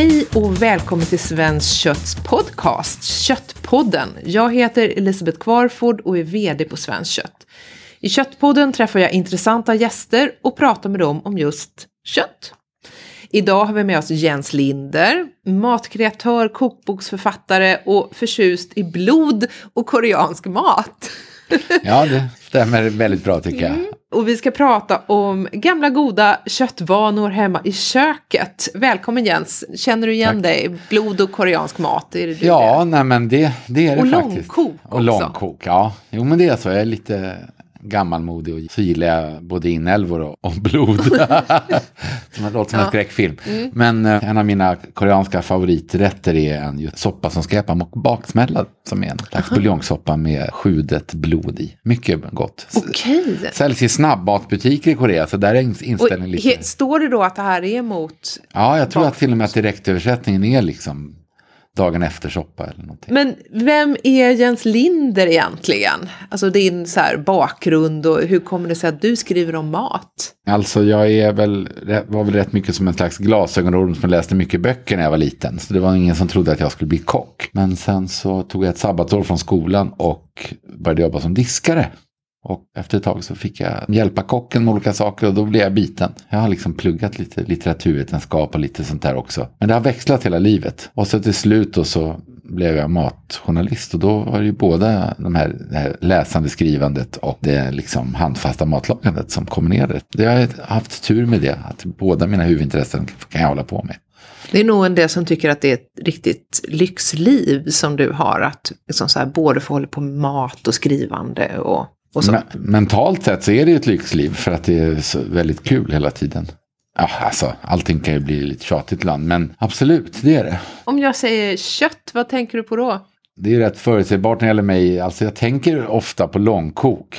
Hej och välkommen till Svenskt Kötts podcast, Köttpodden. Jag heter Elisabeth Kvarford och är VD på Svenskt Kött. I Köttpodden träffar jag intressanta gäster och pratar med dem om just kött. Idag har vi med oss Jens Linder, matkreatör, kokboksförfattare och förtjust i blod och koreansk mat. Ja, det stämmer väldigt bra tycker jag. Mm. Och vi ska prata om gamla goda köttvanor hemma i köket. Välkommen Jens, känner du igen Tack. dig? Blod och koreansk mat, är det Ja, det? nej men det, det är det och faktiskt. Långkok och långkok. ja. Jo men det är så, jag är lite gammalmodig och jag både inälvor och, och blod. som det låter som ja. en skräckfilm. Mm. Men eh, en av mina koreanska favoriträtter är en soppa som skräpar och baksmällad. Som är en slags buljongsoppa med sjudet blod i. Mycket gott. Okej. Säljs i snabbmatbutiker i Korea så där är inställningen lite... Står det då att det här är mot? Ja, jag tror att till och med att direktöversättningen är liksom dagen efter soppa eller någonting. Men vem är Jens Linder egentligen? Alltså din så bakgrund och hur kommer det sig att du skriver om mat? Alltså jag är väl, var väl rätt mycket som en slags glasögonorm som läste mycket böcker när jag var liten. Så det var ingen som trodde att jag skulle bli kock. Men sen så tog jag ett sabbatsår från skolan och började jobba som diskare. Och efter ett tag så fick jag hjälpa kocken med olika saker och då blev jag biten. Jag har liksom pluggat lite litteraturvetenskap och lite sånt där också. Men det har växlat hela livet. Och så till slut då så blev jag matjournalist och då var det ju både de här, det här läsande skrivandet och det liksom handfasta matlagandet som kombinerade. Jag har haft tur med det, att båda mina huvudintressen kan jag hålla på med. Det är nog en del som tycker att det är ett riktigt lyxliv som du har. Att liksom så här, både få hålla på med mat och skrivande och men, mentalt sett så är det ett lyxliv för att det är väldigt kul hela tiden. Ja, alltså, allting kan ju bli lite tjatigt ibland, men absolut, det är det. Om jag säger kött, vad tänker du på då? Det är rätt förutsägbart när det gäller mig. Alltså, jag tänker ofta på långkok.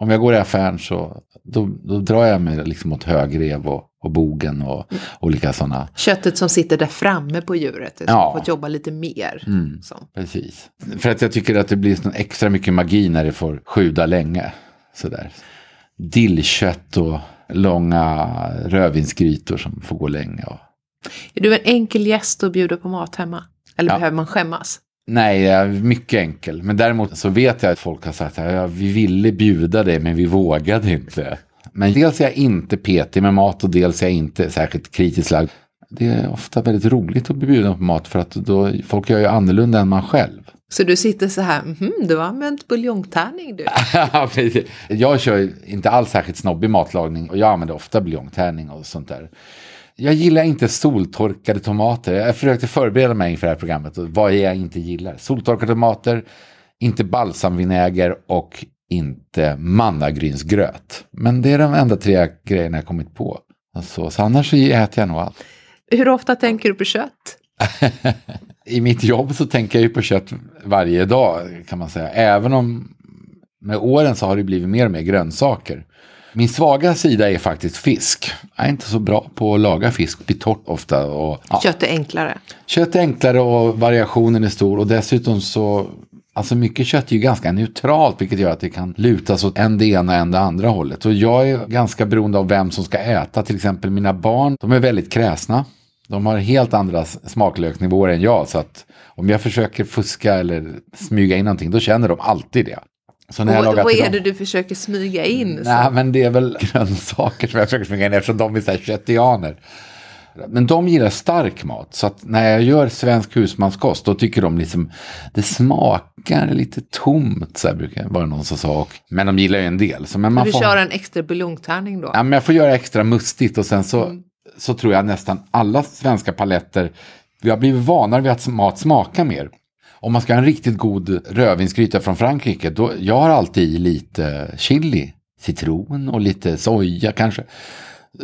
Om jag går i affären så då, då drar jag mig liksom åt högrev och, och bogen och mm. olika sådana. Köttet som sitter där framme på djuret, som ja. fått jobba lite mer. Mm, precis. För att jag tycker att det blir extra mycket magi när det får sjuda länge. Sådär. Dillkött och långa rödvinsgrytor som får gå länge. Och... Är du en enkel gäst att bjuda på mat hemma? Eller ja. behöver man skämmas? Nej, jag är mycket enkel. Men däremot så vet jag att folk har sagt att ja, vi ville bjuda dig men vi vågade inte. Men dels är jag inte petig med mat och dels är jag inte särskilt kritiskt lagd. Det är ofta väldigt roligt att bli bjuden på mat för att då, folk gör ju annorlunda än man själv. Så du sitter så här, mm, du har använt buljongtärning du? Jag kör inte alls särskilt snobbig matlagning och jag använder ofta buljongtärning och sånt där. Jag gillar inte soltorkade tomater. Jag försökte förbereda mig inför det här programmet. Och vad jag inte gillar? Soltorkade tomater, inte balsamvinäger och inte mannagrynsgröt. Men det är de enda tre grejerna jag kommit på. Alltså, så annars så äter jag nog allt. Hur ofta tänker du på kött? I mitt jobb så tänker jag ju på kött varje dag kan man säga. Även om med åren så har det blivit mer och mer grönsaker. Min svaga sida är faktiskt fisk. Jag är inte så bra på att laga fisk. Blir torrt ofta. Och, ja. Kött är enklare. Kött är enklare och variationen är stor. Och dessutom så Alltså mycket kött är ju ganska neutralt vilket gör att det kan lutas åt en det ena och en det andra hållet. Och jag är ganska beroende av vem som ska äta. Till exempel mina barn, de är väldigt kräsna. De har helt andra smaklöknivåer än jag. Så att om jag försöker fuska eller smyga in någonting då känner de alltid det. Så när och, jag vad är det du försöker smyga in? Nej, men det är väl grönsaker som jag försöker smyga in eftersom de är så här köttianer. Men de gillar stark mat. Så att när jag gör svensk husmanskost då tycker de liksom det smakar lite tomt. Så här brukar det vara någon som sa. Men de gillar ju en del. Så, men man du får, kör en extra buljongtärning då? Ja, men jag får göra extra mustigt och sen så, mm. så tror jag nästan alla svenska paletter vi har blivit vanare vid att mat smakar mer. Om man ska ha en riktigt god rödvinsgryta från Frankrike, då, jag har alltid i lite chili, citron och lite soja kanske.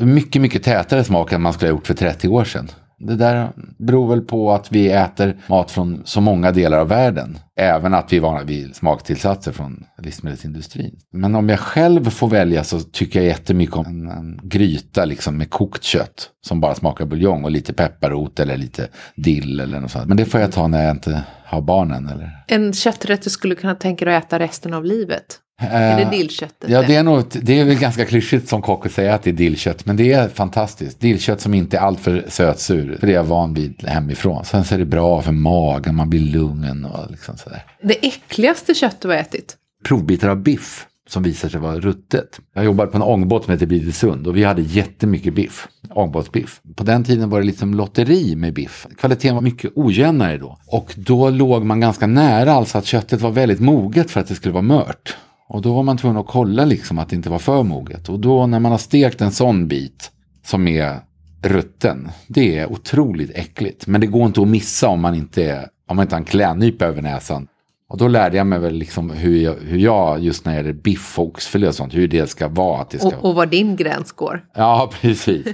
Mycket, mycket tätare smak än man skulle ha gjort för 30 år sedan. Det där beror väl på att vi äter mat från så många delar av världen. Även att vi är vana vid smaktillsatser från livsmedelsindustrin. Men om jag själv får välja så tycker jag jättemycket om en, en gryta liksom med kokt kött. Som bara smakar buljong och lite pepparrot eller lite dill eller något sånt. Men det får jag ta när jag inte har barnen. Eller? En kötträtt du skulle kunna tänka dig att äta resten av livet? Är det dillköttet? Ja, det är, nog, det är väl ganska klyschigt som kock att säga att det är dillkött, men det är fantastiskt. Dillkött som inte är alltör sötsur, för det är jag van vid hemifrån. Sen så är det bra för magen, man blir lugn och liksom sådär. Det äckligaste kött du har ätit? Provbitar av biff som visar sig vara ruttet. Jag jobbade på en ångbåt som heter Blidösund och vi hade jättemycket biff, ångbåtsbiff. På den tiden var det liksom lotteri med biff. Kvaliteten var mycket ojämnare då. Och då låg man ganska nära, alltså att köttet var väldigt moget för att det skulle vara mört. Och då var man tvungen att kolla liksom att det inte var för moget. Och då när man har stekt en sån bit som är rutten, det är otroligt äckligt. Men det går inte att missa om man inte, är, om man inte har en klädnypa över näsan. Och då lärde jag mig väl liksom hur jag, hur jag just när det gäller biff och oxfilé och sånt, hur det ska vara. Att det ska... och, och var din gräns går. Ja, precis.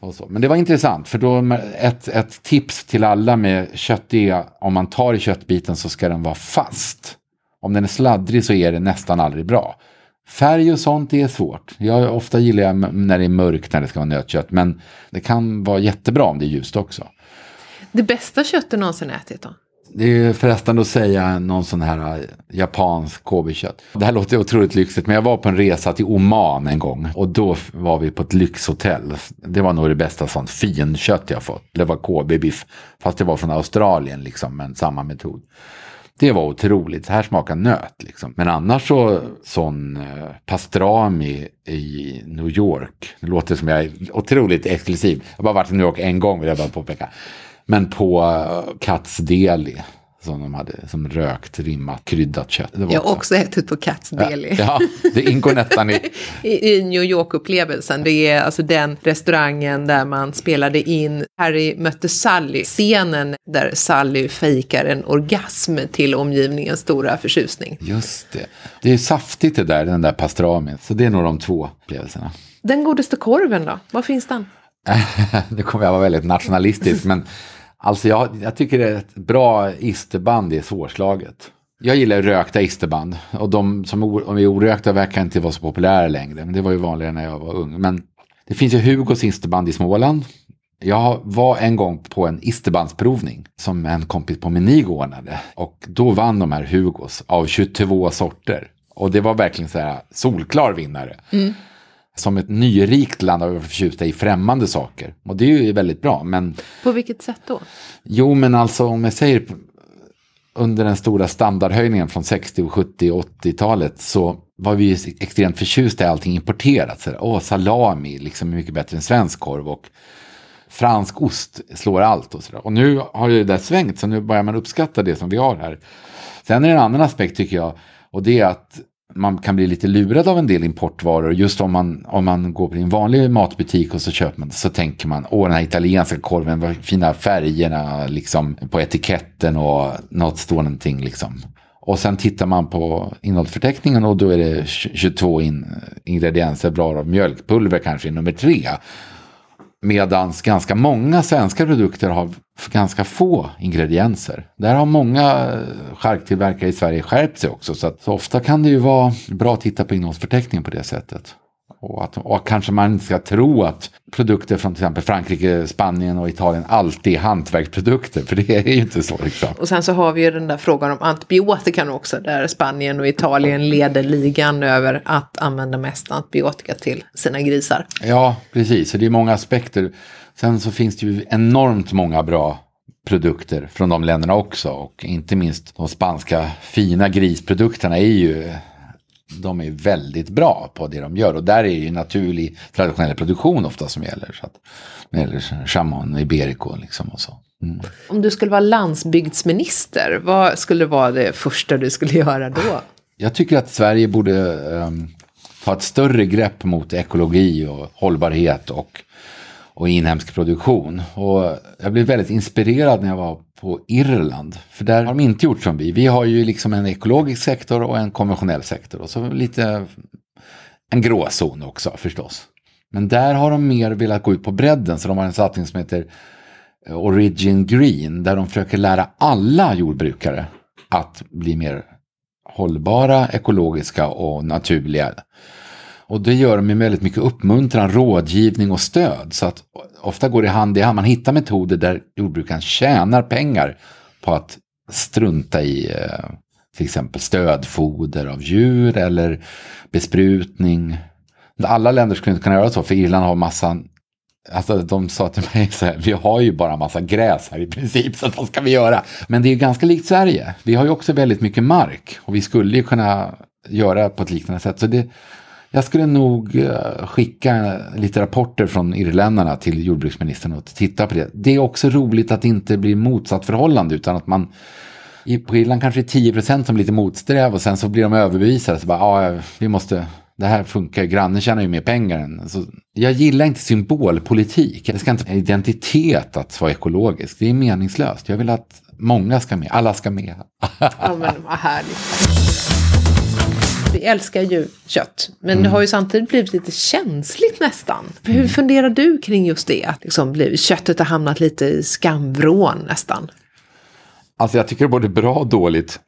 Och så. Men det var intressant, för då ett, ett tips till alla med kött är om man tar i köttbiten så ska den vara fast. Om den är sladdrig så är det nästan aldrig bra. Färg och sånt är svårt. Jag, ofta gillar jag när det är mörkt när det ska vara nötkött. Men det kan vara jättebra om det är ljust också. Det bästa kött du någonsin ätit då? Det är frestande att säga någon sån här äh, japansk KB-kött. Det här låter otroligt lyxigt men jag var på en resa till Oman en gång. Och då var vi på ett lyxhotell. Det var nog det bästa sånt finkött jag fått. Det var KB-biff. Fast det var från Australien liksom, men samma metod. Det var otroligt. Här smakar nöt liksom. Men annars så sån eh, pastrami i New York. Det låter som jag är otroligt exklusiv. Jag har bara varit i New York en gång vill jag bara påpeka. Men på eh, Katz Deli. Som de hade som rökt, rimmat, kryddat kött. jag har också, också ätit på Katz Deli. Ja, det ingår nästan i... I, I New York-upplevelsen. Det är alltså den restaurangen där man spelade in Harry mötte Sally. Scenen där Sally fejkar en orgasm till omgivningens stora förtjusning. Just det. Det är saftigt det där, den där pastramin. Så det är nog de två upplevelserna. Den godaste korven då? Var finns den? nu kommer jag vara väldigt nationalistisk, men Alltså jag, jag tycker det är ett bra isterband är svårslaget. Jag gillar rökta isterband och de som är orökta verkar inte vara så populära längre. Men det var ju vanligare när jag var ung. Men det finns ju Hugos isterband i Småland. Jag var en gång på en isterbandsprovning som en kompis på Menig ordnade. Och då vann de här Hugos av 22 sorter. Och det var verkligen så här solklar vinnare. Mm som ett nyrikt land har vi förtjusta i främmande saker. Och det är ju väldigt bra. Men, På vilket sätt då? Jo, men alltså om jag säger under den stora standardhöjningen från 60, 70 och 80-talet så var vi extremt förtjusta i allting importerat. Så, åh, salami liksom är mycket bättre än svensk korv och fransk ost slår allt och sådär. Och nu har ju det där svängt så nu börjar man uppskatta det som vi har här. Sen är det en annan aspekt tycker jag och det är att man kan bli lite lurad av en del importvaror. Just om man, om man går på en vanlig matbutik och så köper man så tänker man åh den här italienska korven, vad fina färgerna liksom på etiketten och något står någonting liksom. Och sen tittar man på innehållsförteckningen och då är det 22 in, ingredienser bra av mjölkpulver kanske i nummer tre. Medan ganska många svenska produkter har ganska få ingredienser. Där har många eh, charktillverkare i Sverige skärpt sig också. Så, att, så ofta kan det ju vara bra att titta på innehållsförteckningen på det sättet. Och, att, och kanske man inte ska tro att produkter från till exempel Frankrike, Spanien och Italien alltid är hantverksprodukter. För det är ju inte så. Liksom. Och sen så har vi ju den där frågan om antibiotikan också. Där Spanien och Italien leder ligan över att använda mest antibiotika till sina grisar. Ja, precis. Så det är många aspekter. Sen så finns det ju enormt många bra produkter från de länderna också. Och inte minst de spanska fina grisprodukterna är ju de är väldigt bra på det de gör. Och där är ju naturlig traditionell produktion ofta som gäller. Så att, när det gäller chamon, iberico liksom och så. Mm. Om du skulle vara landsbygdsminister, vad skulle vara det första du skulle göra då? Jag tycker att Sverige borde um, ta ett större grepp mot ekologi och hållbarhet och, och inhemsk produktion. Och jag blev väldigt inspirerad när jag var på Irland. För där har de inte gjort som vi. Vi har ju liksom en ekologisk sektor och en konventionell sektor. Och så lite en gråzon också förstås. Men där har de mer velat gå ut på bredden. Så de har en satsning som heter eh, Origin Green. Där de försöker lära alla jordbrukare att bli mer hållbara, ekologiska och naturliga. Och det gör de med väldigt mycket uppmuntran, rådgivning och stöd. Så att ofta går det hand i hand. Man hittar metoder där jordbrukaren tjänar pengar på att strunta i eh, till exempel stödfoder av djur eller besprutning. Alla länder skulle inte kunna göra så, för Irland har massa Alltså de sa till mig så här, vi har ju bara massa gräs här i princip, så vad ska vi göra? Men det är ju ganska likt Sverige. Vi har ju också väldigt mycket mark och vi skulle ju kunna göra på ett liknande sätt. Så det, jag skulle nog eh, skicka lite rapporter från irländarna till jordbruksministern och titta på det. Det är också roligt att det inte blir motsatt förhållande utan att man på Irland kanske är 10 som lite motsträv och sen så blir de överbevisade. Så bara, ah, ja, vi måste det här funkar, grannen tjänar ju mer pengar än... Alltså, jag gillar inte symbolpolitik. Det ska inte vara identitet att vara ekologisk. Det är meningslöst. Jag vill att många ska med, alla ska med. ja men vad härligt. Vi älskar ju kött, men mm. det har ju samtidigt blivit lite känsligt nästan. Hur funderar du kring just det? Att liksom, köttet har hamnat lite i skamvrån nästan. Alltså jag tycker det både bra och dåligt.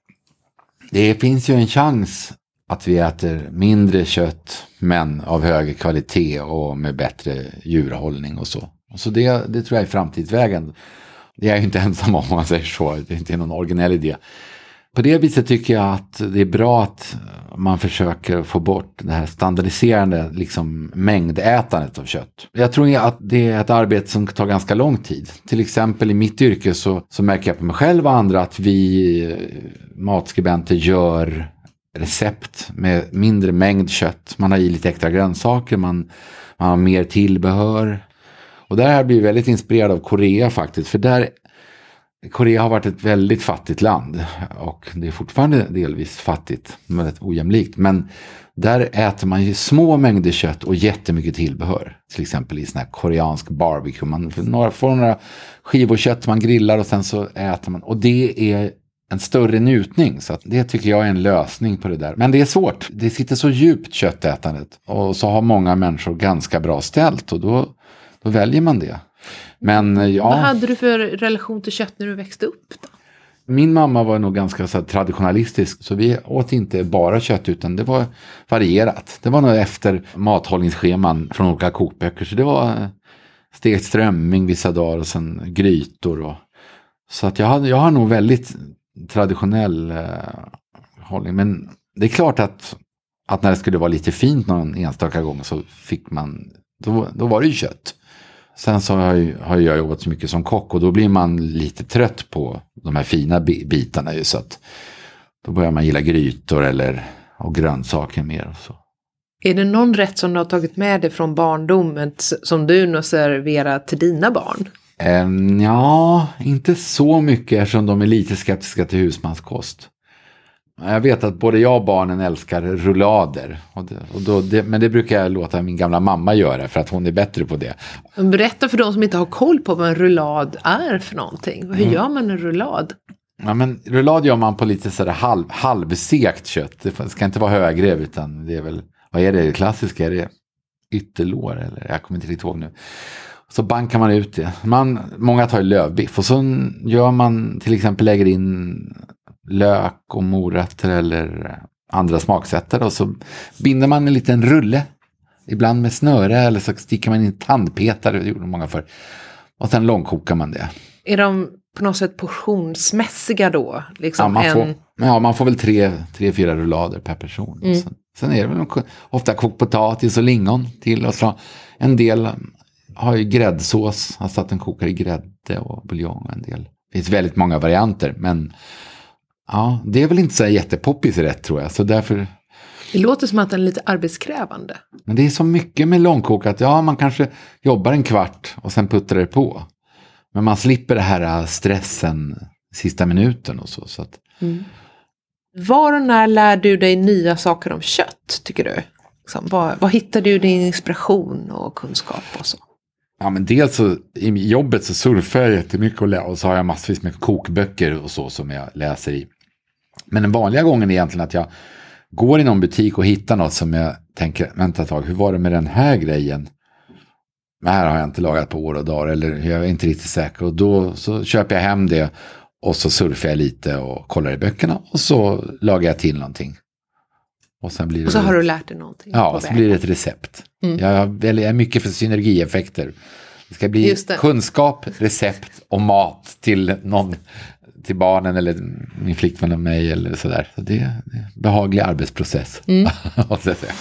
Det finns ju en chans att vi äter mindre kött men av högre kvalitet och med bättre djurhållning och så. Så det, det tror jag är framtidsvägen. Det är jag inte ensam om, om man säger så. Det är inte någon originell idé. På det viset tycker jag att det är bra att man försöker få bort det här standardiserande liksom, mängdätandet av kött. Jag tror att det är ett arbete som tar ganska lång tid. Till exempel i mitt yrke så, så märker jag på mig själv och andra att vi eh, matskribenter gör recept med mindre mängd kött. Man har i lite extra grönsaker, man, man har mer tillbehör. Och där har jag blivit väldigt inspirerad av Korea faktiskt. För där Korea har varit ett väldigt fattigt land och det är fortfarande delvis fattigt, väldigt ojämlikt. Men där äter man ju små mängder kött och jättemycket tillbehör. Till exempel i sån här koreansk barbecue. Man får några skivor kött man grillar och sen så äter man. Och det är en större njutning. Så det tycker jag är en lösning på det där. Men det är svårt. Det sitter så djupt köttätandet. Och så har många människor ganska bra ställt och då, då väljer man det. Men ja. Vad hade du för relation till kött när du växte upp? Då? Min mamma var nog ganska så traditionalistisk. Så vi åt inte bara kött utan det var varierat. Det var nog efter mathållningsscheman från olika kokböcker. Så det var stekt strömming vissa dagar och sen grytor. Och, så att jag, har, jag har nog väldigt traditionell eh, hållning. Men det är klart att, att när det skulle vara lite fint någon enstaka gång så fick man, då, då var det ju kött. Sen så har, jag, har jag jobbat så mycket som kock och då blir man lite trött på de här fina bitarna. Ju, så att då börjar man gilla grytor eller och grönsaker mer. Och så. Är det någon rätt som du har tagit med dig från barndomen som du nu serverar till dina barn? Um, ja, inte så mycket eftersom de är lite skeptiska till husmanskost. Jag vet att både jag och barnen älskar rullader. Och det, och då, det, men det brukar jag låta min gamla mamma göra för att hon är bättre på det. Berätta för de som inte har koll på vad en rullad är för någonting. Hur mm. gör man en rullad? Ja, men rullad gör man på lite sådär halv, halvsekt kött. Det ska inte vara högrev utan det är väl, vad är det, det klassiska? Är det ytterlår eller? Jag kommer inte riktigt ihåg nu. Så bankar man ut det. Man, många tar ju lövbiff och så gör man till exempel lägger in lök och morötter eller andra smaksättare och så binder man en liten rulle. Ibland med snöre eller så sticker man in tandpetare, det gjorde många för. Och sen långkokar man det. Är de på något sätt portionsmässiga då? Liksom ja, man en... får, ja, man får väl tre, tre fyra rullader per person. Mm. Sen, sen, är det väl ofta kokt potatis och lingon till och så en del har ju gräddsås, alltså att den kokar i grädde och buljong och en del. Det finns väldigt många varianter, men ja, det är väl inte så jättepoppis rätt tror jag, så därför det låter som att den är lite arbetskrävande. Men det är så mycket med långkokat. Ja, man kanske jobbar en kvart och sen puttrar det på. Men man slipper det här äh, stressen sista minuten och så. så att... mm. Var och när lär du dig nya saker om kött, tycker du? Liksom, var, var hittar du din inspiration och kunskap och så? Ja, men dels så, i jobbet så surfar jag jättemycket och, och så har jag massvis med kokböcker och så som jag läser i. Men den vanliga gången är egentligen att jag går i någon butik och hittar något som jag tänker, vänta ett tag, hur var det med den här grejen? Det här har jag inte lagat på år och dagar eller jag är inte riktigt säker. Och då så köper jag hem det och så surfar jag lite och kollar i böckerna och så lagar jag till någonting. Och, sen blir det och så har du lärt dig någonting. Ja, så blir det ett recept. Mm. Jag är mycket för synergieffekter. Det ska bli det. kunskap, recept och mat till någon till barnen eller min flickvän och mig eller sådär. Så det är en behaglig arbetsprocess. säga.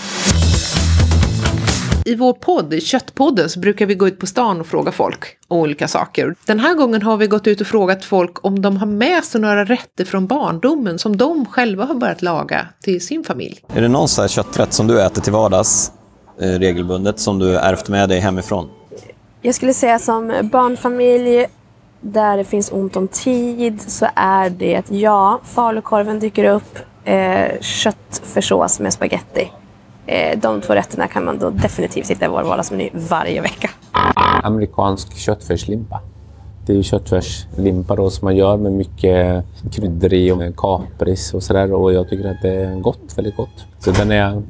I vår podd, i Köttpodden, så brukar vi gå ut på stan och fråga folk om olika saker. Den här gången har vi gått ut och frågat folk om de har med sig några rätter från barndomen som de själva har börjat laga till sin familj. Är det någon här kötträtt som du äter till vardags eh, regelbundet som du ärvt med dig hemifrån? Jag skulle säga som barnfamilj där det finns ont om tid så är det ja, falukorven dyker upp, eh, köttfärssås med spaghetti. Eh, de två rätterna kan man då definitivt hitta i vår vardagsmeny varje vecka. amerikansk köttfärslimpa. Det är ju köttfärslimpa då som man gör med mycket kryddor i och med kapris och sådär. Och jag tycker att det är gott, väldigt gott. Så den är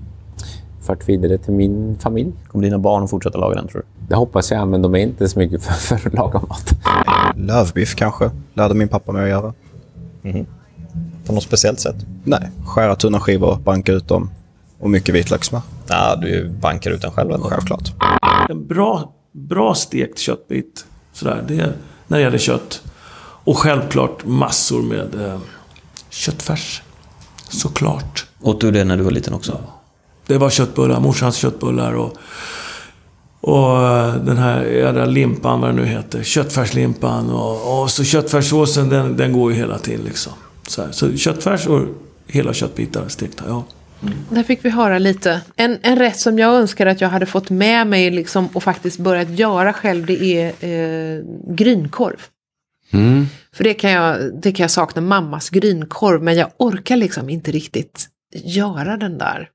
fört vidare till min familj. Kommer dina barn fortsätta laga den tror du? Det hoppas jag, men de är inte så mycket för, för att laga mat. Lövbiff kanske, lärde min pappa mig att göra. På något speciellt sätt? Nej, skära tunna skivor, banka ut dem och mycket vitlökssmör. Ja, du bankar ut den själv eller? Självklart. En bra, bra stekt köttbit. Sådär, det är när det gäller kött. Och självklart massor med eh, köttfärs. Såklart. Åt du det när du var liten också? Det var köttbullar, morsans köttbullar och, och eh, den här jädra limpan, vad det nu heter. Köttfärslimpan och, och så köttfärssåsen, den, den går ju hela tiden liksom. Så, här. så köttfärs och hela köttbitar stekta, ja. Där fick vi höra lite. En, en rätt som jag önskar att jag hade fått med mig liksom, och faktiskt börjat göra själv det är eh, grynkorv. För det kan, jag, det kan jag sakna, mammas grynkorv. Men jag orkar liksom inte riktigt göra den där.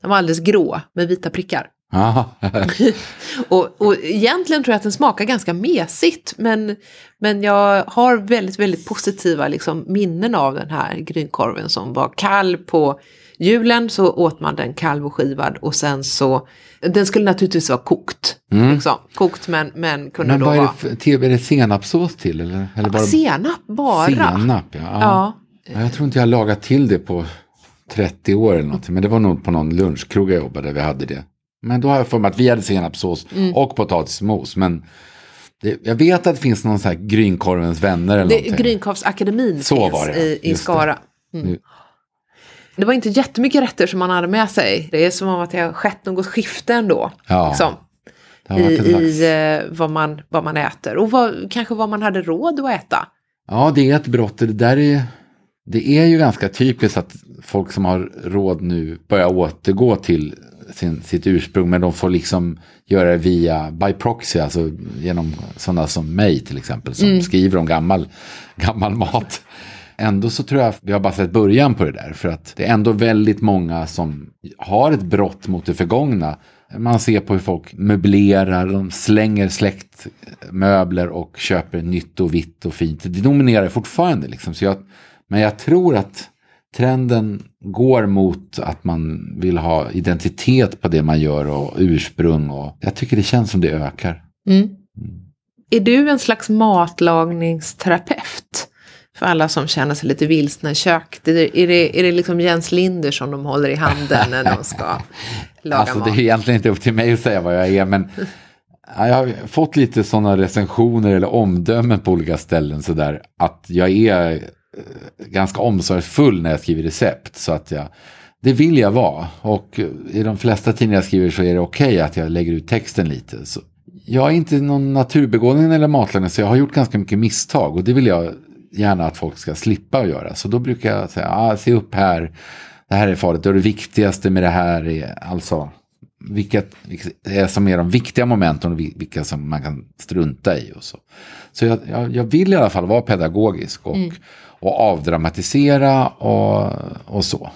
Den var alldeles grå med vita prickar. Ja. och, och egentligen tror jag att den smakar ganska mesigt. Men, men jag har väldigt, väldigt positiva liksom, minnen av den här grynkorven som var kall på julen. Så åt man den kall och skivad och sen så, den skulle naturligtvis vara kokt. Liksom. Kokt men, men kunde Men då vad är vara det, är det senapssås till? Eller, eller bara senap bara. senap? Ja. Ja. Ja. Ja, Jag tror inte jag lagat till det på 30 år eller någonting. Men det var nog på någon lunchkrog jag jobbade där vi hade det. Men då har jag för mig att vi hade senapssås Mm. och potatismos. Men det, jag vet att det finns någon sån här grynkorvens vänner eller Det, någonting. Grynkorvsakademin Så finns var det, i, i just det. Skara. Mm. Det var inte jättemycket rätter som man hade med sig. Det är som om att det har skett något skifte ändå. Ja, Liksom, I i eh, vad, man, vad man äter. Och vad, kanske vad man hade råd att äta. Ja, det är ett brott. Det där är, det är ju ganska typiskt att folk som har råd nu börjar återgå till sin, sitt ursprung. Men de får liksom göra det via by proxy, alltså genom sådana som mig till exempel. Som skriver om gammal, gammal mat. Ändå så tror jag vi har bara sett början på det där. För att det är ändå väldigt många som har ett brott mot det förgångna. Man ser på hur folk möblerar, de slänger släktmöbler och köper nytt och vitt och fint. Det dominerar fortfarande. Liksom. Så jag, men jag tror att trenden går mot att man vill ha identitet på det man gör och ursprung. Och jag tycker det känns som det ökar. Är du en slags matlagningsterapeut? För alla som känner sig lite vilsna i kök. Det, är, det, är det liksom Jens Linder som de håller i handen när de ska laga Alltså det mat? är egentligen inte upp till mig att säga vad jag är, men ja, jag har fått lite sådana recensioner eller omdömen på olika ställen sådär att jag är Eh, ganska omsorgsfull när jag skriver recept. Så att jag, det vill jag vara. Och i de flesta tidningar jag skriver så är det okej att jag lägger ut texten lite. Så jag är inte någon naturbegåvning eller matlagning så jag har gjort ganska mycket misstag och det vill jag gärna att folk ska slippa att göra. Så då brukar jag säga, ah, se upp här, det här är farligt och det viktigaste med det här är alltså vilka, vilka är som är de viktiga momenten och vilka som man kan strunta i. Och så så jag, jag, jag vill i alla fall vara pedagogisk och, mm och avdramatisera och, och så.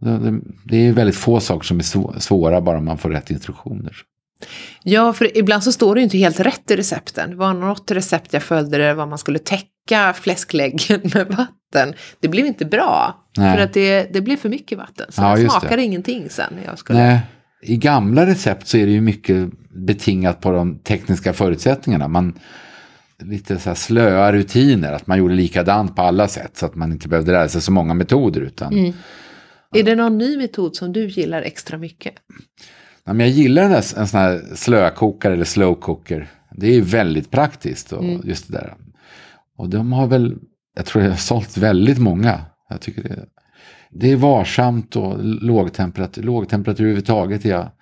Det, det, är väldigt få saker som är svå- svåra bara man får rätt instruktioner. Ja, för ibland så står det ju inte helt rätt i recepten. Det var något recept jag följde där vad man skulle täcka fläskläggen med vatten. Det blev inte bra. Nej. För att det, det blev för mycket vatten. Så Ja, det just det. smakade ingenting sen. Jag skulle... Nej, I gamla recept så är det ju mycket betingat på de tekniska förutsättningarna. Man, lite så här slöa rutiner, att man gjorde likadant på alla sätt så att man inte behövde lära sig så många metoder. Utan, Är det någon ny metod som du gillar extra mycket? Ja, men jag gillar en, en sån här slökokare eller slow cooker. Det är ju väldigt praktiskt och just det där. Och de har väl jag tror det har sålt väldigt många. Jag tycker det, det är varsamt och lågtemperatur, lågtemperatur överhuvudtaget. Ja.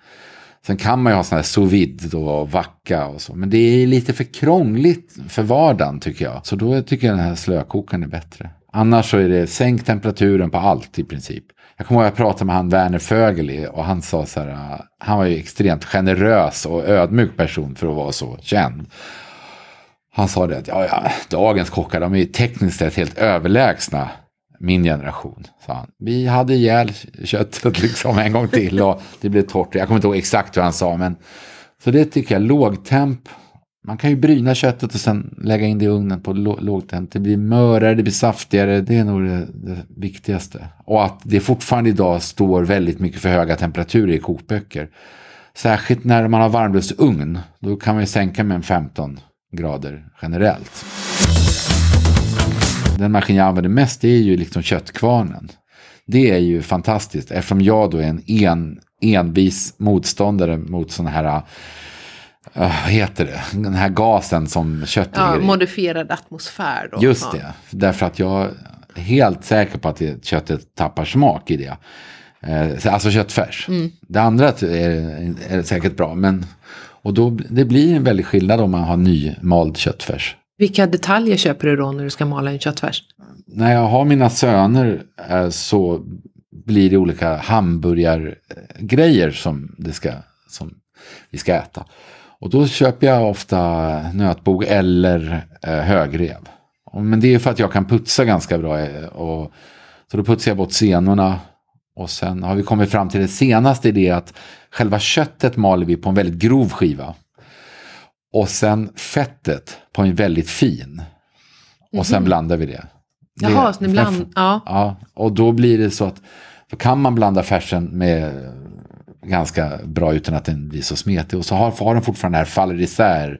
Sen kan man ju ha sån här sous vide och vacka och så. Men det är lite för krångligt för vardagen tycker jag. Så då tycker jag den här slökokaren är bättre. Annars så är det sänk temperaturen på allt i princip. Jag kommer ihåg att jag pratade med han Werner Fögeli och han sa så här. Eh, han var ju extremt generös och ödmjuk person för att vara så känd. Han sa det att ja, ja, dagens kockar de är ju tekniskt sett helt överlägsna min generation. Sa han. Vi hade ihjäl köttet liksom en gång till och det blev torrt. Jag kommer inte ihåg exakt hur han sa men så det tycker jag lågtemp. Man kan ju bryna köttet och sen lägga in det i ugnen på lågtemp. Det blir mörare, det blir saftigare. Det är nog det, det, viktigaste. Och att det fortfarande idag står väldigt mycket för höga temperaturer i kokböcker. Särskilt när man har varmluftsugn. Då kan man ju sänka med en 15 grader generellt. Den maskin jag använder mest är ju liksom köttkvarnen. Det är ju fantastiskt eftersom jag då är en en, envis motståndare mot sådana här Uh, vad heter det? Den här gasen som kött ja. Modifierad atmosfär då. Just det. Därför att jag är helt säker på att det, köttet tappar smak i det. Uh, alltså köttfärs. Mm. Det andra är, är säkert bra. Men, och då, det blir en väldig skillnad om man har nymald köttfärs. Vilka detaljer köper du då när du ska mala en köttfärs? När jag har mina söner eh, så blir det olika hamburgargrejer som, det ska, som vi ska äta. Och då köper jag ofta nötbog eller eh, högrev. Men det är för att jag kan putsa ganska bra. Eh, och, så då putsar jag bort senorna. Och sen har vi kommit fram till det senaste, i det att själva köttet maler vi på en väldigt grov skiva. Och sen fettet på en väldigt fin. Och sen mm. blandar vi det. Jaha, så ni blandar, ja. ja. Och då blir det så att, då kan man blanda färsen med ganska bra utan att den blir så smetig. Och så har, har den fortfarande den här faller isär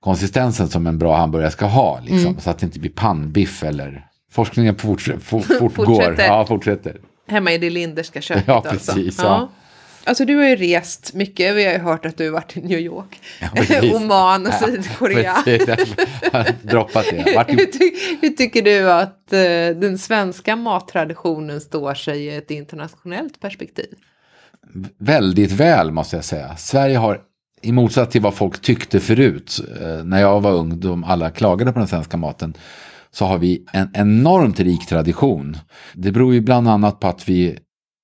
konsistensen som en bra hamburgare ska ha. Liksom, mm. Så att det inte blir pannbiff eller forskningen fort, fort, fortgår. fortsätter. Ja, fortsätter. Hemma i det linderska köket ja, alltså. Precis, ja. ja. Alltså du har ju rest mycket. Vi har ju hört att du har varit i New York, ja, Oman och Sydkorea. Ja, droppat det. hur, ty hur, tycker du att uh, den svenska mattraditionen står sig i ett internationellt perspektiv? väldigt väl måste jag säga. Sverige har, i motsats till vad folk tyckte förut, eh, när jag var ung, de alla klagade på den svenska maten, så har vi en enormt rik tradition. Det beror ju bland annat på att vi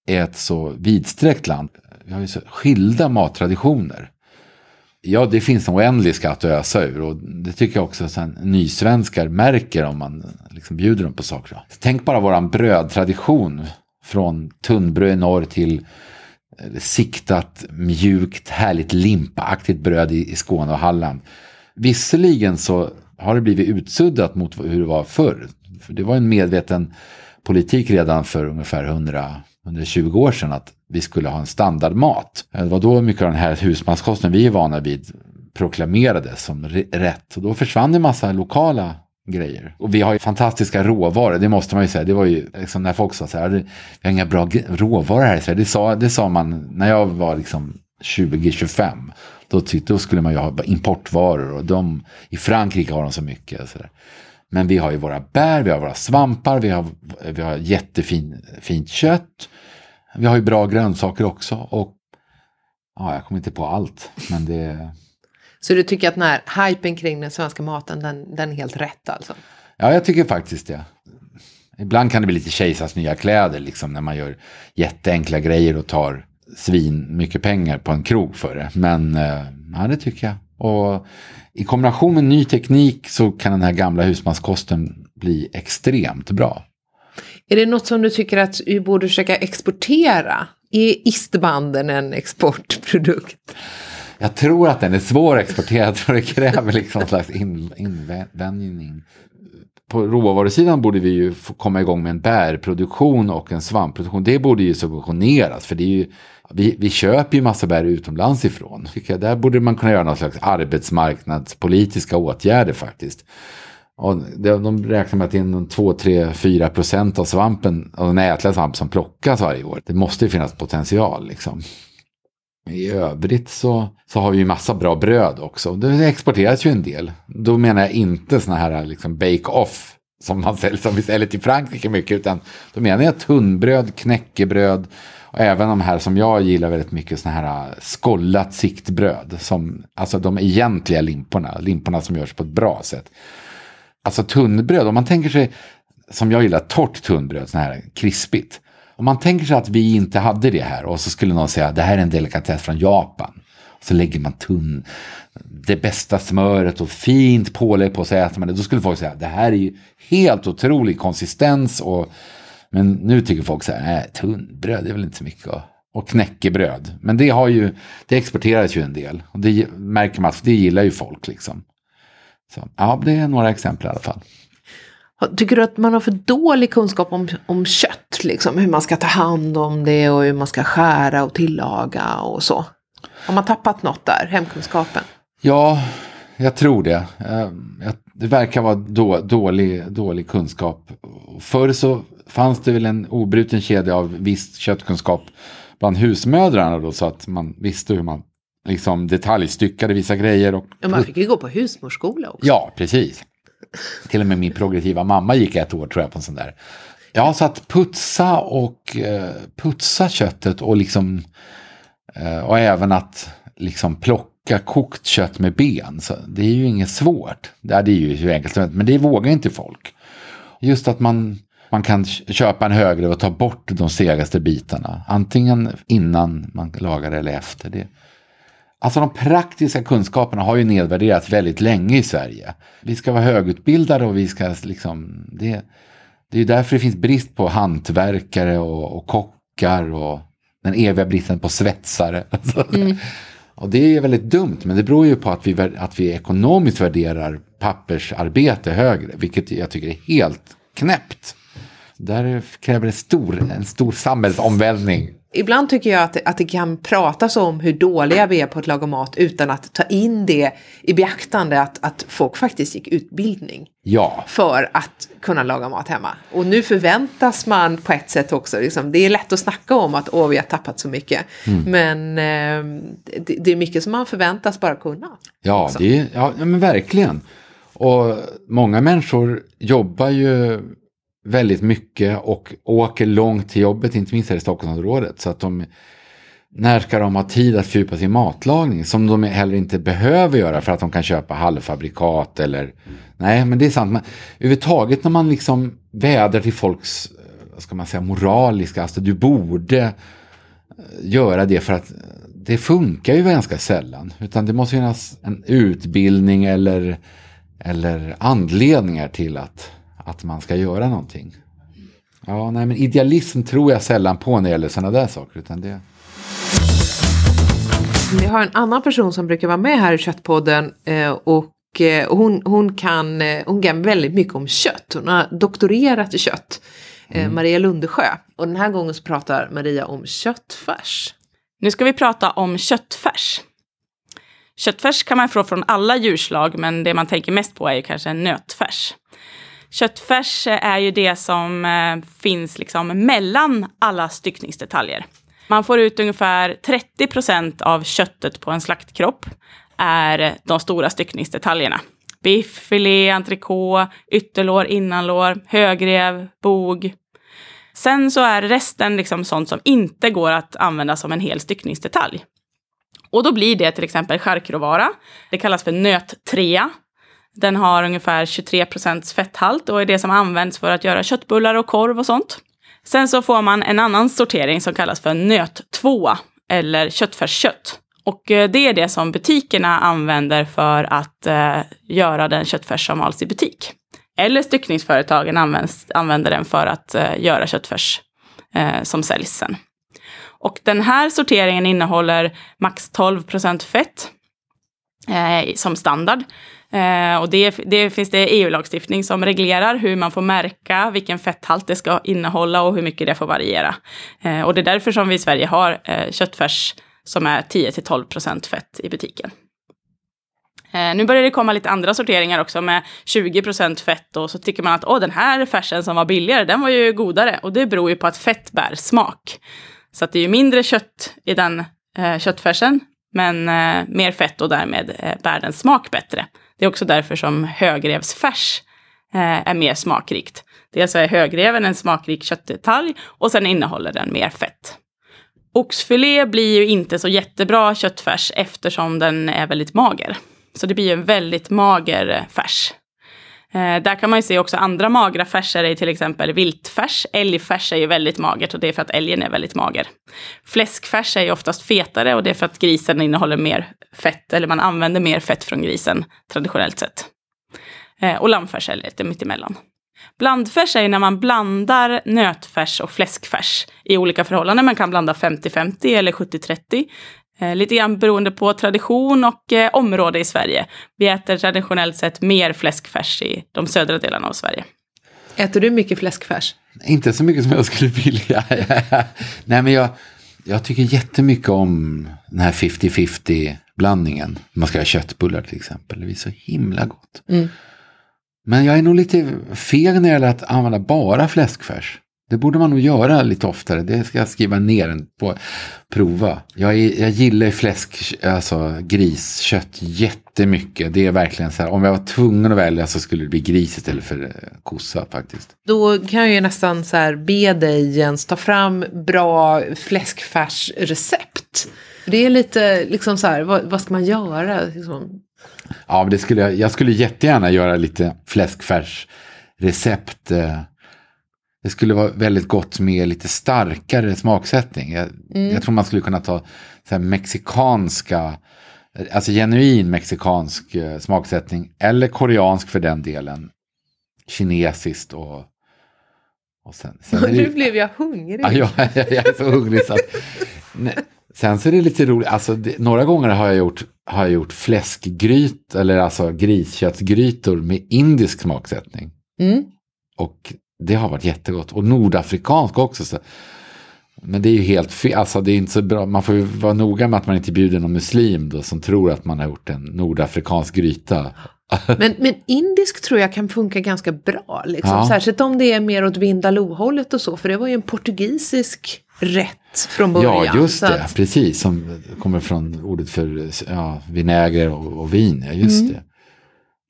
är ett så vidsträckt land. Vi har ju så skilda mattraditioner. Ja, det finns en oändlig skatt att ösa ur och det tycker jag också att nysvenskar märker om man liksom bjuder dem på saker. Tänk bara våran brödtradition från tunnbröd i norr till eh, siktat, mjukt, härligt limpaaktigt bröd i, i Skåne och Halland. Visserligen så har det blivit utsuddat mot hur det var förr. För det var en medveten politik redan för ungefär 100, 120 år sedan att vi skulle ha en standardmat. Eh, det var då mycket av den här husmanskosten vi är vana vid proklamerades som rätt. Och då försvann en massa lokala grejer. Och vi har ju fantastiska råvaror, det måste man ju säga. Det var ju liksom när folk sa så här, vi har inga bra råvaror här i Sverige. Det sa, det sa man när jag var liksom 20-25. Då, då skulle man ju ha importvaror och de, i Frankrike har de så mycket. Så där. Men vi har ju våra bär, vi har våra svampar, vi har, vi har jättefint kött. Vi har ju bra grönsaker också. Och ja, jag kommer inte på allt, men det så du tycker att den här hypen kring den svenska maten, den, den är helt rätt alltså? Ja, jag tycker faktiskt det. Ibland kan det bli lite kejsars nya kläder, liksom när man gör jätteenkla grejer och tar svin mycket pengar på en krog för det. Men eh, ja, det tycker jag. Och i kombination med ny teknik så kan den här gamla husmanskosten bli extremt bra. Är det något som du tycker att vi borde försöka exportera? Är istbanden en exportprodukt? Jag tror att den är svår att exportera. Jag tror det kräver liksom en slags in, invänjning. På råvarusidan borde vi ju komma igång med en bärproduktion och en svampproduktion. Det borde ju subventioneras. För det är ju, vi, vi köper ju massa bär utomlands ifrån. Tycker jag, där borde man kunna göra någon slags arbetsmarknadspolitiska åtgärder faktiskt. Och de räknar med att det är 2, 3, 4 procent av svampen, av den ätliga svamp som plockas varje år. Det måste ju finnas potential liksom. I övrigt så, så har vi ju massa bra bröd också. Det exporteras ju en del. Då menar jag inte såna här liksom bake-off som, man säljer, som vi säljer till Frankrike mycket, utan då menar jag tunnbröd, knäckebröd och även de här som jag gillar väldigt mycket, såna här äh, skollat skållat siktbröd. Som, alltså de egentliga limporna, limporna som görs på ett bra sätt. Alltså tunnbröd, om man tänker sig, som jag gillar, torrt tunnbröd, sån här krispigt. Om man tänker sig att vi inte hade det här och så skulle någon säga det här är en delikatess från Japan. Så lägger man tunn, det bästa smöret och fint pålägg på så äter man det. Då skulle folk säga det här är ju helt otrolig konsistens. Och, men nu tycker folk så här, nej tunnbröd det är väl inte så mycket. Och, och knäckebröd. Men det har ju, det exporteras ju en del. Och det märker man att det gillar ju folk liksom. Så, ja, det är några exempel i alla fall. Tycker du att man har för dålig kunskap om, om kött? Liksom, hur man ska ta hand om det och hur man ska skära och tillaga och så? Har man tappat något där, hemkunskapen? Ja, jag tror det. Eh, det verkar vara då, dålig, dålig kunskap. Förr så fanns det väl en obruten kedja av viss köttkunskap bland husmödrarna då, så att man visste hur man liksom detaljstyckade vissa grejer. Och... Ja, man fick ju gå på husmorsskola också. Ja, precis. Till och med min progressiva mamma gick ett år tror jag på en sån där. Ja, så att putsa och eh, putsa köttet och liksom eh, och även att liksom plocka kokt kött med ben. Så det är ju inget svårt. Det är ju hur enkelt som helst, men det vågar inte folk. Just att man, man kan köpa en högre och ta bort de segaste bitarna. Antingen innan man lagar det eller efter. det. Alltså de praktiska kunskaperna har ju nedvärderats väldigt länge i Sverige. Vi ska vara högutbildade och vi ska liksom... Det, det är ju därför det finns brist på hantverkare och, och kockar och den eviga bristen på svetsare. Mm. och det är väldigt dumt, men det beror ju på att vi, att vi ekonomiskt värderar pappersarbete högre, vilket jag tycker är helt knäppt. Där kräver det stor, en stor samhällsomvälvning Ibland tycker jag att, att det kan pratas om hur dåliga vi är på att laga mat utan att ta in det i beaktande att, att folk faktiskt gick utbildning. Ja. För att kunna laga mat hemma. Och nu förväntas man på ett sätt också, liksom, det är lätt att snacka om att åh vi har tappat så mycket. Mm. Men eh, det, det, är mycket som man förväntas bara kunna. Ja, det, ja, men verkligen. Och många människor jobbar ju väldigt mycket och åker långt till jobbet, inte minst här i Stockholmsområdet. Så att de, när ska de ha tid att fördjupa sin matlagning? Som de heller inte behöver göra för att de kan köpa halvfabrikat eller... Nej, men det är sant. Men överhuvudtaget när man liksom vädrar till folks, eh, vad ska man säga, moraliska, alltså du borde eh, göra det för att eh, det funkar ju ganska sällan. Utan det måste finnas en utbildning eller, eller anledningar till att att man ska göra någonting. Ja, nej, men idealism tror jag sällan på när det gäller sådana där saker. Utan det... Vi har en annan person som brukar vara med här i Köttpodden eh, och eh, hon, hon, kan, eh, hon kan väldigt mycket om kött. Hon har doktorerat i kött. Mm. Maria Lundesjö. Och den här gången så pratar Maria om köttfärs. Nu ska vi prata om köttfärs. Köttfärs kan man få från alla djurslag, men det man tänker mest på är ju kanske nötfärs. Köttfärs är ju det som eh, finns liksom mellan alla styckningsdetaljer. Man får ut ungefär 30 procent av köttet på en slaktkropp är de stora styckningsdetaljerna. Biff, filé, entrecote, ytterlår, innanlår, högrev, bog. Sen så är resten liksom sånt som inte går att använda som en hel styckningsdetalj. Och då blir det till exempel charkråvara. Det kallas för nöttrea den har ungefär 23 procents fetthalt och är det som används för att göra köttbullar och korv och sånt. Sen så får man en annan sortering som kallas för nöt-tvåa eller köttfärskött. Och eh, det är det som butikerna använder för att eh, göra den köttfärs som mals i butik. Eller styckningsföretagen används, använder den för att eh, göra köttfärs eh, som säljs sen. Och den här sorteringen innehåller max 12 procent fett eh, som standard. Eh, och det, det finns det EU-lagstiftning som reglerar hur man får märka vilken fetthalt det ska innehålla och hur mycket det får variera. Eh, och det är därför som vi i Sverige har eh, köttfärs som är 10-12 procent fett i butiken. Eh, nu börjar det komma lite andra sorteringar också med 20% fett och så tycker man att Åh, den här färsen som var billigare, den var ju godare. Och det beror ju på att fett bär smak. Så att det är ju mindre kött i den eh, köttfärsen, men eh, mer fett och därmed eh, bär den smak bättre. Det är också därför som högrevsfärs eh, är mer smakrikt. Dels är högreven en smakrik köttdetalj och sen innehåller den mer fett. Oxfilé blir ju inte så jättebra köttfärs eftersom den är väldigt mager. Så det blir en väldigt mager eh, färs. Eh, där kan man ju se också andra magra färser i till exempel viltfärs. Älgfärs är ju väldigt magert och det är för att älgen är väldigt mager. Fläskfärs är ju oftast fetare och det är för att grisen innehåller mer fett, eller man använder mer fett från grisen traditionellt sett. Eh, och lammfärs är lite mittemellan. Blandfärs är när man blandar nötfärs och fläskfärs i olika förhållanden. Man kan blanda 50-50 eller 70-30. Eh, lite grann beroende på tradition och eh, område i Sverige. Vi äter traditionellt sett mer fläskfärs i de södra delarna av Sverige. Äter du mycket fläskfärs? Inte så mycket som jag skulle vilja. Nej, men jag, jag tycker jättemycket om den här 50-50 blandningen. Man ska ha köttbullar till exempel. Det blir så himla gott. Mm. Men jag är nog lite feg när det gäller att använda bara fläskfärs. Det borde man nog göra lite oftare. Det ska jag skriva ner på prova. Jag, är, jag gillar fläsk, alltså griskött jättemycket. Det är verkligen så här, om jag var tvungen att välja så skulle det bli gris istället för eh, kossa faktiskt. Då kan jag ju nästan så här be dig Jens ta fram bra fläskfärsrecept. Det är lite liksom så här, vad, vad ska man göra? Liksom? Ja, men det skulle jag, jag skulle jättegärna göra lite fläskfärsrecept. eh. Det skulle vara väldigt gott med lite starkare smaksättning. Jag, jag tror man skulle kunna ta så mexikanska, alltså genuin mexikansk eh, smaksättning. Eller koreansk för den delen. Kinesiskt och, och sen. sen det, Nu blev jag hungrig. Ja, jag, jag, jag är så hungrig så att... Nej. Sen så är det lite roligt, alltså det, några gånger har jag gjort, har jag gjort fläskgryt, eller alltså grisköttsgrytor med indisk smaksättning. Mm. Och det har varit jättegott. Och nordafrikansk också. Så. Men det är ju helt fel, alltså det är inte så bra. Man får ju vara noga med att man inte bjuder någon muslim då som tror att man har gjort en nordafrikansk gryta. Men, men indisk tror jag kan funka ganska bra. Liksom. Ja. Särskilt om det är mer åt Vindaloo-hållet och så. För det var ju en portugisisk rätt från början. Ja, just det. att- Precis, som kommer från ordet för ja, vinäger och, och vin. Ja, just Mm. det.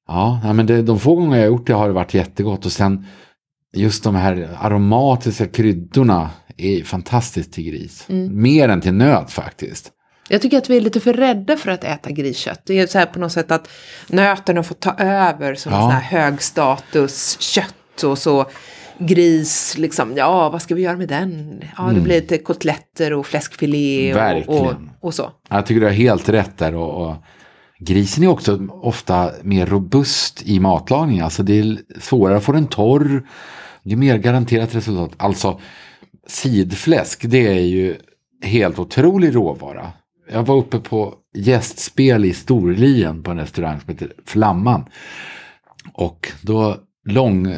Ja, men det, de få gånger jag har gjort det har det varit jättegott. Och sen just de här aromatiska kryddorna är fantastiskt till gris. Mm. Mer än till nöt faktiskt. Jag tycker att vi är lite för rädda för att äta griskött. Det är så här på något sätt att nöten har fått ta över som Ja. sån här högstatus kött och så gris, liksom, ja vad ska vi göra med den? Ja det blir lite kotletter och fläskfilé och, och, Mm. Och så. Jag tycker du har helt rätt där. Och, och grisen är också ofta mer robust i matlagning. Alltså det är svårare att få den torr. Det är mer garanterat resultat. Alltså sidfläsk, det är ju helt otrolig råvara. Jag var uppe på gästspel i Storlien på en restaurang som heter Flamman. Och då lång,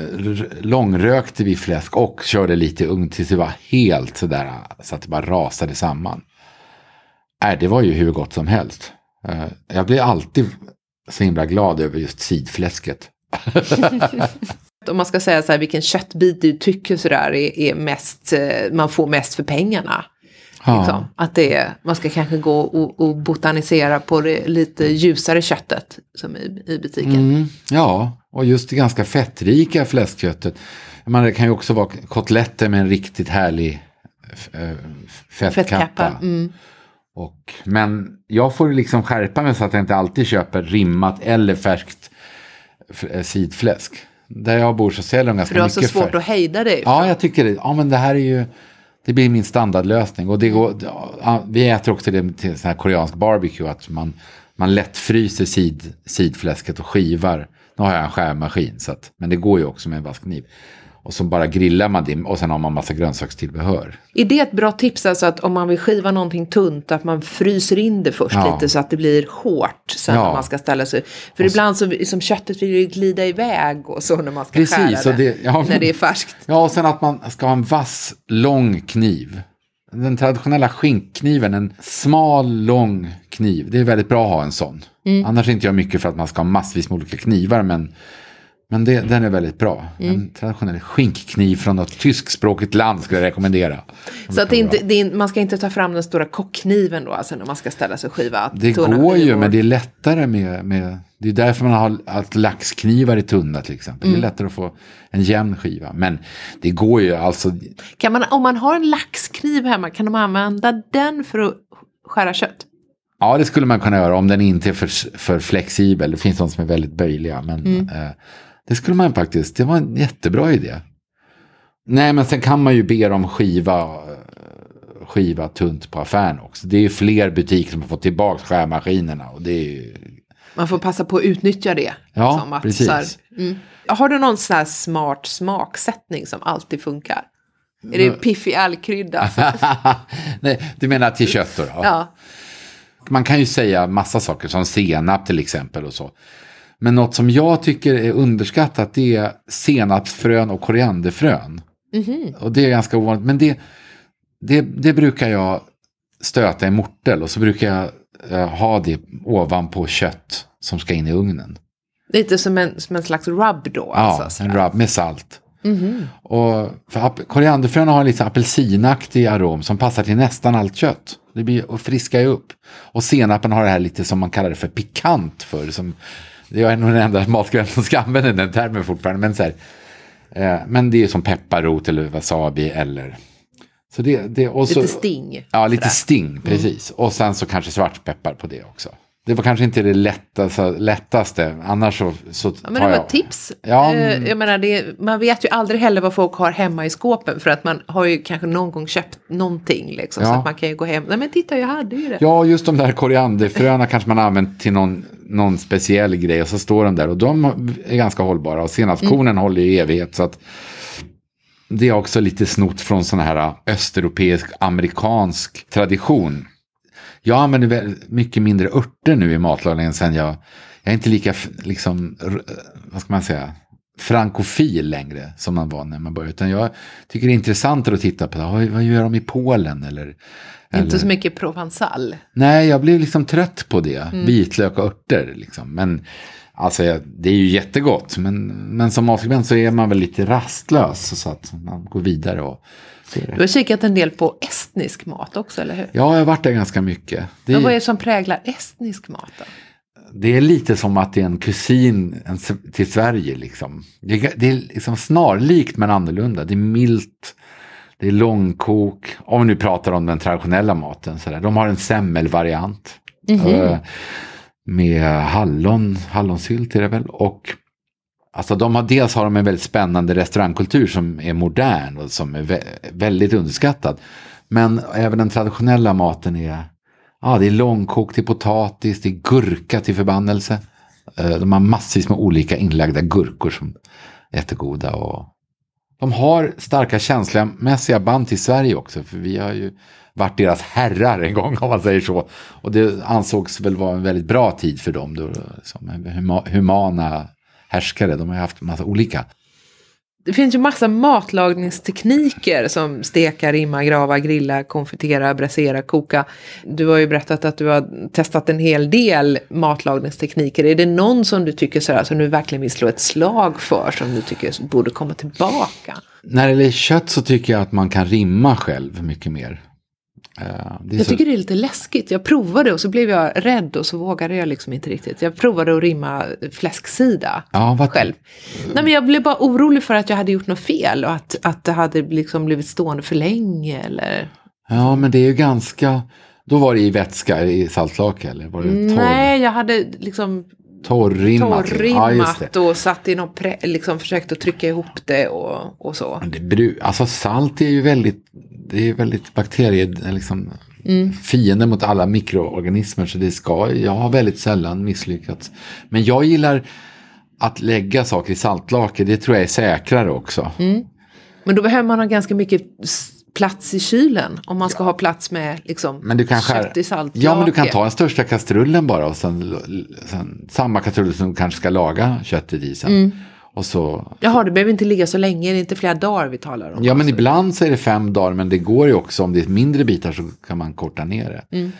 långrökte vi fläsk och körde lite i ugn tills det var helt sådär så att det bara rasade samman. Äh, det var ju hur gott som helst. Eh, Jag blir alltid så himla glad över just sidfläsket. Om man ska säga så här vilken köttbit du tycker sådär är, är mest, eh, man får mest för pengarna. Liksom. Att det är, man ska kanske gå och, och botanisera på det lite ljusare köttet som i, i butiken. Mm, ja, och just det ganska fettrika fläskköttet. Menar, det kan ju också vara kotletter med en riktigt härlig eh, fettkappa. Fettkappa. Mm. Och, men jag får liksom skärpa mig så att jag inte alltid köper rimmat eller färskt eh, sidfläsk. Där jag bor så säljer de ganska För du har så mycket svårt färs- att hejda dig. Ja, jag tycker det. Ja, men det här är ju... Det blir min standardlösning. Och det går, ja, vi äter också det till sån här koreansk barbecue. Att man, man lätt fryser sid, sidfläsket och skivar. Nu har jag en skärmaskin. Så att, men det går ju också med en vaskkniv. Och så bara grillar man det. Och sen har man massa grönsakstillbehör. Är det ett bra tips alltså att om man vill skiva någonting tunt att man fryser in det först Ja. lite så att det blir hårt sen Ja. när man ska ställa sig. För ibland så som köttet vill ju glida iväg och så när man ska Precis, skära och det. det- ja. När det är färskt. Ja, och sen att man ska ha en vass, lång kniv. Den traditionella skinkkniven, en smal, lång kniv. Det är väldigt bra att ha en sån. Annars är inte jag mycket för att man ska ha massvis med olika knivar. Men, Men det, den är väldigt bra. Mm. En traditionell skinkkniv från något tyskspråkigt land skulle jag rekommendera. Så att inte, är, man ska inte ta fram den stora kockkniven då, alltså när man ska ställa sig och skiva Det går ju, men det är lättare med, med... Det är därför man har att laxknivar är tunna till exempel. Mm. Det är lättare att få en jämn skiva. Men det går ju alltså... Kan man, om man har en laxkniv hemma, kan de använda den för att skära kött? Ja, det skulle man kunna göra om den inte är för, för flexibel. Det finns de som är väldigt böjliga. Men Mm. eh, det skulle man faktiskt, det var en jättebra idé. Nej, men sen kan man ju be dem skiva, eh, skiva tunt på affären också. Det är ju fler butiker som har fått tillbaka skärmaskinerna. Och det är ju, Man får passa på att utnyttja det. Ja, Som att, precis. här, mm. Har du någon sån här smart smaksättning som alltid funkar? Är det piffig allkrydda? Nej, du menar till kött då? då? ja. Man kan ju säga massa saker som senap till exempel och så. Men något som jag tycker är underskattat det är senapsfrön och korianderfrön. Och det är ganska ovanligt. Men det, det, det brukar jag stöta i mortel och så brukar jag eh, ha det ovanpå kött som ska in i ugnen. Lite som en, som en slags rub då? Ja, alltså, en rub med salt. Och för ap- korianderfrön har en lite apelsinaktig arom som passar till nästan allt kött. Det blir och friskar ju upp. Och senapen har det här lite som man kallar det för pikant för. Som, det är nog den enda matgröten som ska använda den termen fortfarande. Men, så här, eh, men det är som pepparrot eller wasabi eller... Så det, det, och så, Lite sting. Ja, lite Sådär. sting, precis. Och sen så kanske svartpeppar på det också. Det var kanske inte det lättaste, lättaste. annars så, så Ja, men tar det var jag... ett tips. Ja, Eh, jag menar, det, man vet ju aldrig heller vad folk har hemma i skåpen för att man har ju kanske någon gång köpt någonting liksom. Så Ja. att man kan ju gå hem. Nej men titta jag hade ju det. Ja, just de där korianderfröna kanske man har använt till någon, någon speciell grej och så står de där och de är ganska hållbara och senapskornen Mm. håller i evighet så att det är också lite snott från sån här östeuropeisk amerikansk tradition. Jag använder mycket mindre örter nu i matlagningen sen jag, jag är inte lika liksom, vad ska man säga, frankofil längre som man var när man började. Utan jag tycker det är intressantare att titta på, vad, vad gör de i Polen eller Inte så mycket provençal. Nej, jag blev liksom trött på det. Mm. Vitlök och örter liksom. Men alltså, det är ju jättegott. Men, men som matskribent så är man väl lite rastlös. Så att man går vidare och Du har kikat en del på estnisk mat också, eller hur? Ja, jag har varit där ganska mycket. Det, Men vad är det som präglar estnisk mat då? det är lite som att det är en kusin till Sverige. Liksom. Det, är, det är liksom snarlikt men annorlunda. det är milt. Det är långkok. Om vi nu pratar om den traditionella maten. Så där. De har en semmelvariant. Eh, med hallon, hallonsylt är det väl. Och alltså de har, dels har de en väldigt spännande restaurangkultur som är modern och som är vä- väldigt underskattad. Men även den traditionella maten är, ja det är långkok till potatis, det är gurka till förbannelse. Eh, de har massvis med olika inlagda gurkor som är jättegoda. Och de har starka känslomässiga band till Sverige också. För vi har ju varit deras herrar en gång om man säger så. Och det ansågs väl vara en väldigt bra tid för dem. Då, som huma- humana härskare. De har ju haft en massa olika. Det finns ju massa matlagningstekniker som steka, rimma, grava, grilla, konfitera, brasera, koka. Du har ju berättat att du har testat en hel del matlagningstekniker. Är det någon som du tycker sådär, som du verkligen vill slå ett slag för, som du tycker borde komma tillbaka? När det gäller kött så tycker jag att man kan rimma själv mycket mer. Eh, Jag tycker det är lite läskigt. Jag provade och så blev jag rädd och så vågade jag liksom inte riktigt. Jag provade att rimma fläsksida Ja, vad- själv. Nej, men jag blev bara orolig för att jag hade gjort något fel och att, att det hade liksom blivit stående för länge eller... Ja, men det är ju ganska... Då var det i vätska i saltlake eller var det torr, Nej, jag hade liksom torrrimmat? Ja, torrrimmat och satt i någon pre, liksom försökt att trycka ihop det och, och så. Det bru- alltså salt är ju väldigt, det är väldigt bakterier, liksom, fiende mot alla mikroorganismer. Så det ska, jag har väldigt sällan misslyckats. Men jag gillar att lägga saker i saltlake, det tror jag är säkrare också. Men då behöver man ha ganska mycket plats i kylen om man ska ha plats med liksom Men du kan kött i saltlake. Ja, men du kan ta den största kastrullen bara och sen, sen samma kastrull som du kanske ska laga köttet i sen. Och så Jaha, det behöver inte ligga så länge, det är inte flera dagar vi talar om. Ja, men alltså. ibland så är det fem dagar, men det går ju också om det är mindre bitar så kan man korta ner det.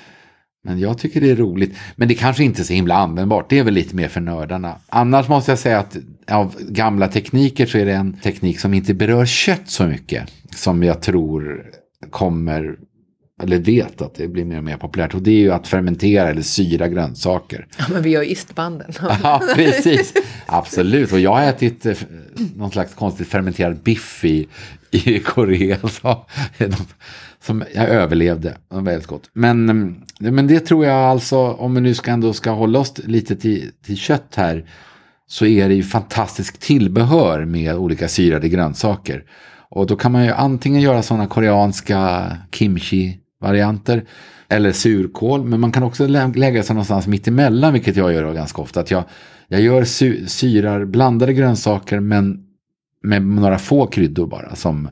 Men jag tycker det är roligt. Men det kanske inte är så himla användbart. Det är väl lite mer för nördarna. Annars måste jag säga att av gamla tekniker så är det en teknik som inte berör kött så mycket. Som jag tror kommer, eller vet att det blir mer och mer populärt. Och det är ju att fermentera eller syra grönsaker. Ja, men vi gör istbanden. Ja, precis. Absolut. Och jag har ätit eh, eh, någon slags konstigt fermenterad biff i, i Korea. Så, som jag överlevde. Det var väldigt gott. Men, mm, men det tror jag alltså, om vi nu ska ändå ska hålla oss lite till, till kött här, så är det ju fantastiskt tillbehör med olika syrade grönsaker. Och då kan man ju antingen göra sådana koreanska kimchi-varianter eller surkål, men man kan också lä lägga sig någonstans mitt emellan, vilket jag gör ganska ofta. Att jag, jag gör sy syrar, blandade grönsaker, men med några få kryddor bara. Som,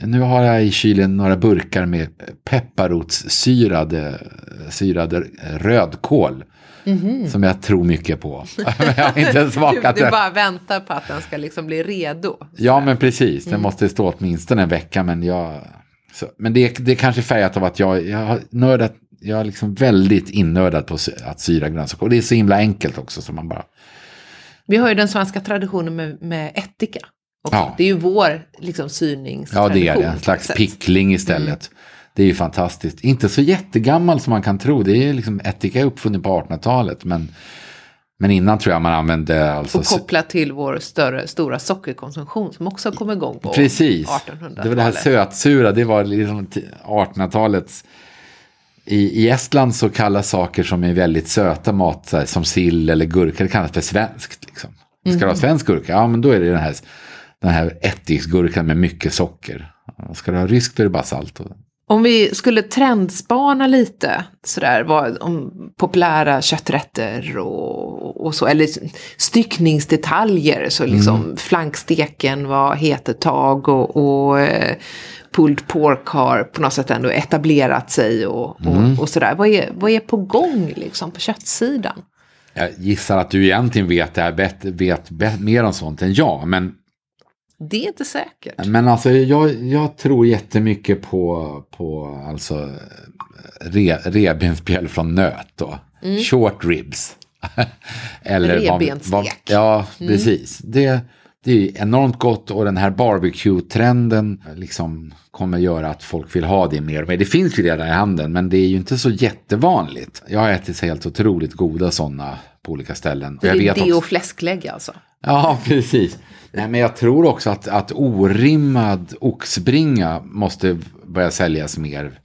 nu har jag i kylen några burkar med pepparrotssyrade syrade rödkål. Mm -hmm. Som jag tror mycket på. jag har inte smakat du, du bara väntar på att den ska liksom bli redo. Ja, men precis. Den mm. måste stå åtminstone en vecka. Men, jag, så, men det, det är kanske färgat av att jag, jag har nördat, jag är liksom väldigt innördad på att syra grönsaker. Och det är så himla enkelt också. Så man bara... Vi har ju den svenska traditionen med, med ättika. Ja. Det är ju vår liksom, syrningstradition. Ja, det är det. En slags pickling istället. Mm. Det är ju fantastiskt. Inte så jättegammal som man kan tro. Det är liksom ättika uppfunnen på 1800-talet. Men, men innan tror jag man använde... Alltså, och kopplat till vår större, stora sockerkonsumtion som också kom igång på Precis. 1800-talet. Det var det här sötsura. Det var liksom 1800-talets... I, I Estland så kallas saker som är väldigt söta mat, här, som sill eller gurka, det kallas för svenskt. Liksom. Ska mm. du ha svensk gurka? Ja, men då är det den här, den här ättiksgurkan med mycket socker. Ska du ha rysk då är det bara salt. Och, om vi skulle trendspana lite, sådär, vad, om populära kötträtter och, och så, eller styckningsdetaljer, så liksom mm. flanksteken var het ett tag och, och eh, pulled pork har på något sätt ändå etablerat sig och, mm. och, och sådär. Vad är, vad är på gång liksom på köttsidan? Jag gissar att du egentligen vet, det här, vet, vet, vet mer om sånt än jag, men det är inte säkert. Men alltså jag, jag tror jättemycket på, på alltså, re, revbensspjäll från nöt då. Mm. Short ribs. Eller Revbensstek. ja, mm. precis. Det, det är enormt gott och den här barbecue-trenden liksom kommer göra att folk vill ha det mer. Men det finns ju redan i handeln, men det är ju inte så jättevanligt. Jag har ätit helt otroligt goda sådana på olika ställen. Det är det och fläsklägg alltså? Ja, precis. Nej, men jag tror också att, att orimmad oxbringa måste börja säljas mer.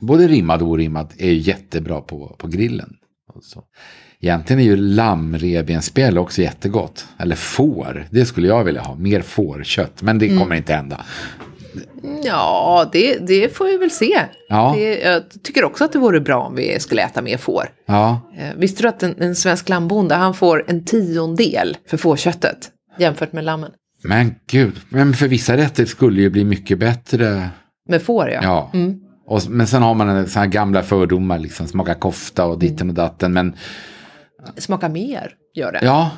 Både rimmad och orimmad är ju jättebra på, på grillen. Så. Egentligen är ju lammrevbensspjäll också jättegott. Eller får, det skulle jag vilja ha. Mer fårkött, men det mm. kommer inte hända. Ja, det, det får vi väl se. Ja. Det, jag tycker också att det vore bra om vi skulle äta mer får. Ja. Eh, visste du att en, en svensk lammbonde han får en tiondel för fårköttet? Jämfört med lammen. Men gud, men för vissa rätter skulle ju bli mycket bättre. Med får ja. Ja. Mm. Och, men sen har man en sån här gamla fördomar, liksom smaka kofta och ditten och datten. Men... Smaka mer, gör det. Ja,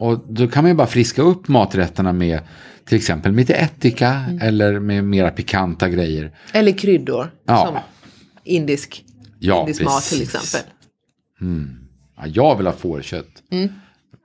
och då kan man ju bara friska upp maträtterna med till exempel lite ättika mm. eller med mera pikanta grejer. Eller kryddor, ja. som indisk, ja, indisk mat till exempel. Mm. Ja, jag vill ha fårkött. Mm.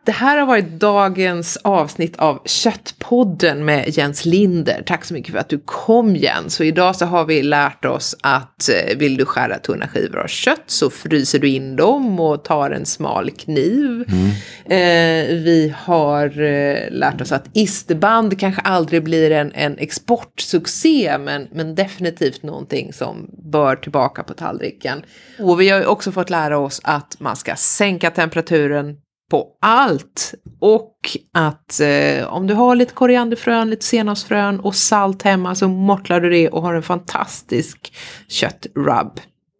Det här har varit dagens avsnitt av Köttpodden med Jens Linder. Tack så mycket för att du kom Jens. Så idag så har vi lärt oss att eh, vill du skära tunna skivor av kött så fryser du in dem och tar en smal kniv. Mm. Eh, vi har eh, lärt oss att isterband kanske aldrig blir en, en exportsuccé men, men definitivt någonting som bör tillbaka på tallriken. Och vi har också fått lära oss att man ska sänka temperaturen på allt. Och att eh, om du har lite korianderfrön, lite senapsfrön och salt hemma så mortlar du det och har en fantastisk köttrub.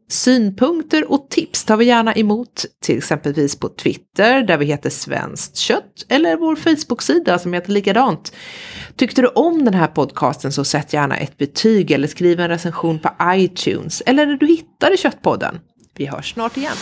Synpunkter och tips tar vi gärna emot, till exempelvis på Twitter där vi heter Svenskt kött eller vår Facebook-sida som heter likadant. Tyckte du om den här podcasten så sätt gärna ett betyg eller skriv en recension på iTunes eller där du hittade Köttpodden. Vi hörs snart igen.